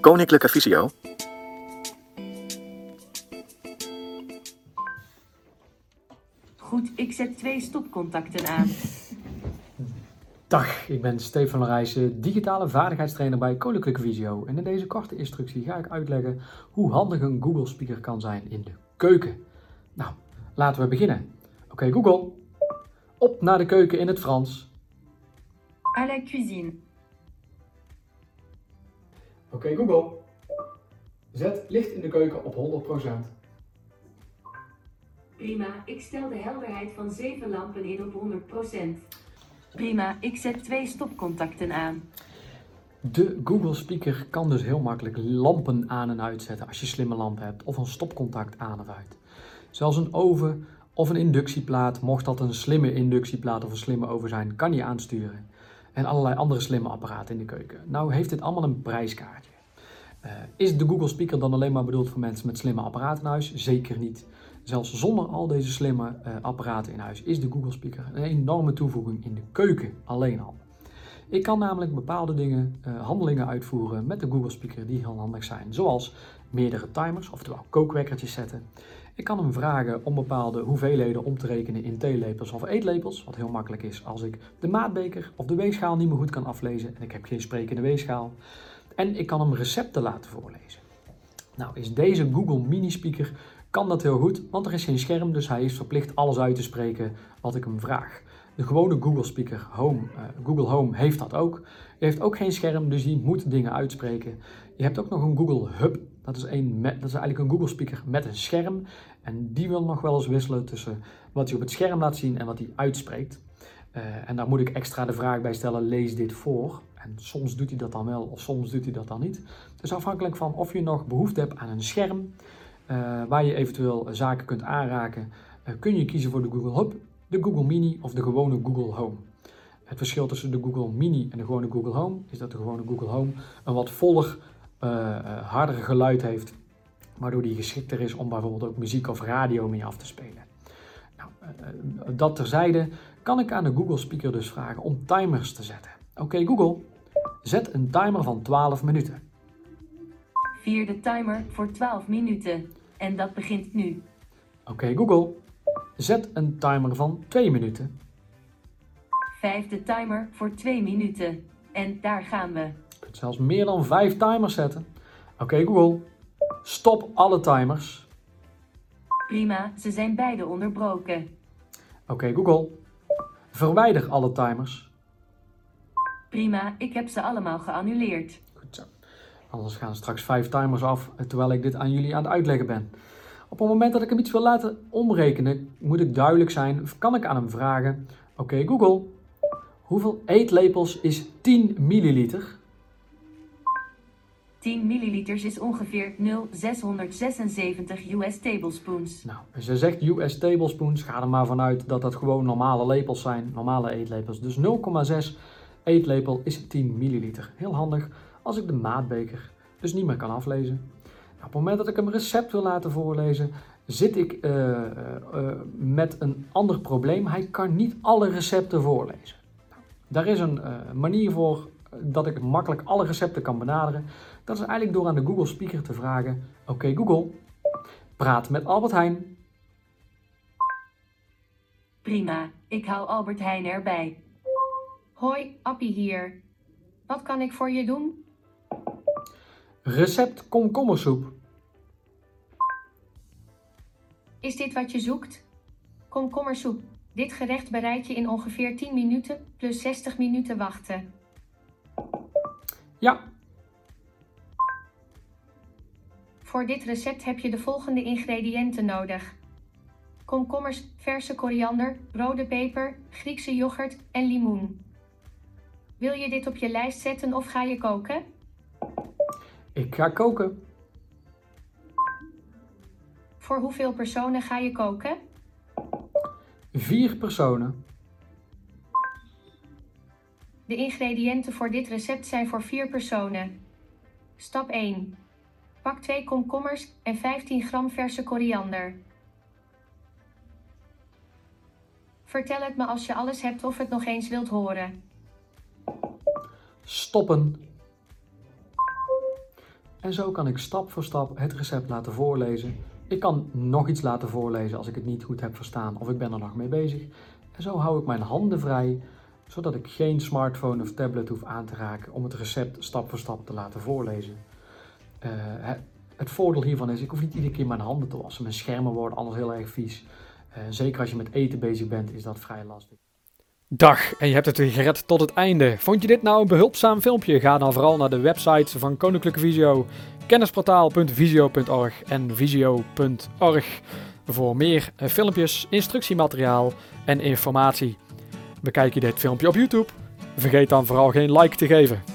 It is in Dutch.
Koninklijke Visio. Goed, ik zet twee stopcontacten aan. Dag, ik ben Stefan Rijssen, digitale vaardigheidstrainer bij Koninklijke Visio. En in deze korte instructie ga ik uitleggen hoe handig een Google Speaker kan zijn in de keuken. Nou, laten we beginnen. Oké Google, op naar de keuken in het Frans. À la cuisine. Oké Google, zet licht in de keuken op 100%. Prima, ik stel de helderheid van 7 lampen in op 100%. Prima, ik zet twee stopcontacten aan. De Google Speaker kan dus heel makkelijk lampen aan en uitzetten als je slimme lamp hebt of een stopcontact aan of uit. Zelfs een oven of een inductieplaat, mocht dat een slimme inductieplaat of een slimme oven zijn, kan je aansturen. En allerlei andere slimme apparaten in de keuken. Nou heeft dit allemaal een prijskaartje. Eh, is de Google Speaker dan alleen maar bedoeld voor mensen met slimme apparaten in huis? Zeker niet. Zelfs zonder al deze slimme eh, apparaten in huis is de Google Speaker een enorme toevoeging in de keuken alleen al. Ik kan namelijk bepaalde dingen, eh, handelingen uitvoeren met de Google Speaker die heel handig zijn. Zoals meerdere timers, oftewel kookwekkertjes zetten. Ik kan hem vragen om bepaalde hoeveelheden om te rekenen in theelepels of eetlepels. Wat heel makkelijk is als ik de maatbeker of de weegschaal niet meer goed kan aflezen en ik heb geen sprekende weegschaal. En ik kan hem recepten laten voorlezen. Nou is deze Google Mini Speaker kan dat heel goed, want er is geen scherm, dus hij is verplicht alles uit te spreken wat ik hem vraag. De gewone Google Speaker Home, uh, Google Home heeft dat ook. Heeft ook geen scherm, dus die moet dingen uitspreken. Je hebt ook nog een Google Hub. Dat is, een dat is eigenlijk een Google Speaker met een scherm. En die wil nog wel eens wisselen tussen wat hij op het scherm laat zien en wat hij uitspreekt. Uh, en daar moet ik extra de vraag bij stellen, lees dit voor. En soms doet hij dat dan wel of soms doet hij dat dan niet. Dus afhankelijk van of je nog behoefte hebt aan een scherm, uh, waar je eventueel zaken kunt aanraken, uh, kun je kiezen voor de Google Hub, de Google Mini of de gewone Google Home. Het verschil tussen de Google Mini en de gewone Google Home is dat de gewone Google Home een wat voller, uh, harder geluid heeft, waardoor die geschikter is om bijvoorbeeld ook muziek of radio mee af te spelen. Nou, dat terzijde kan ik aan de Google Speaker dus vragen om timers te zetten. Oké okay, Google, zet een timer van 12 minuten. Vierde timer voor 12 minuten. En dat begint nu. Oké okay, Google, zet een timer van 2 minuten. Vijfde timer voor 2 minuten. En daar gaan we. Zelfs meer dan 5 timers zetten. Oké okay, Google, stop alle timers. Prima, ze zijn beide onderbroken. Oké okay, Google, verwijder alle timers. Prima, ik heb ze allemaal geannuleerd. Goed zo. Anders gaan straks vijf timers af terwijl ik dit aan jullie aan het uitleggen ben. Op het moment dat ik hem iets wil laten omrekenen, moet ik duidelijk zijn, kan ik aan hem vragen: Oké okay, Google, hoeveel eetlepels is 10 milliliter? 10 milliliters is ongeveer 0,676 US tablespoons. Nou, je zegt US tablespoons, ga er maar vanuit dat dat gewoon normale lepels zijn, normale eetlepels. Dus 0,6 eetlepel is 10 milliliter. Heel handig als ik de maatbeker dus niet meer kan aflezen. Nou, op het moment dat ik een recept wil laten voorlezen, zit ik uh, uh, uh, met een ander probleem. Hij kan niet alle recepten voorlezen. Nou, daar is een manier voor dat ik makkelijk alle recepten kan benaderen. Dat is eigenlijk door aan de Google Speaker te vragen: Oké okay, Google, praat met Albert Heijn. Prima, ik haal Albert Heijn erbij. Hoi, Appie hier. Wat kan ik voor je doen? Recept komkommersoep. Is dit wat je zoekt? Komkommersoep. Dit gerecht bereid je in ongeveer 10 minuten plus 60 minuten wachten. Ja. Voor dit recept heb je de volgende ingrediënten nodig. Komkommers, verse koriander, rode peper, Griekse yoghurt en limoen. Wil je dit op je lijst zetten of ga je koken? Ik ga koken. Voor hoeveel personen ga je koken? Vier personen. De ingrediënten voor dit recept zijn voor vier personen. Stap 1. Pak 2 komkommers en 15 gram verse koriander. Vertel het me als je alles hebt of het nog eens wilt horen. Stoppen. En zo kan ik stap voor stap het recept laten voorlezen. Ik kan nog iets laten voorlezen als ik het niet goed heb verstaan of ik ben er nog mee bezig. En zo hou ik mijn handen vrij, zodat ik geen smartphone of tablet hoef aan te raken om het recept stap voor stap te laten voorlezen. Uh, het voordeel hiervan is, ik hoef niet iedere keer mijn handen te wassen. Mijn schermen worden anders heel erg vies. Uh, zeker als je met eten bezig bent, is dat vrij lastig. Dag, en je hebt het weer gered tot het einde. Vond je dit nou een behulpzaam filmpje? Ga dan vooral naar de websites van Koninklijke Visio, kennisportaal.visio.org en visio.org voor meer eh, filmpjes, instructiemateriaal en informatie. Bekijk je dit filmpje op YouTube? Vergeet dan vooral geen like te geven.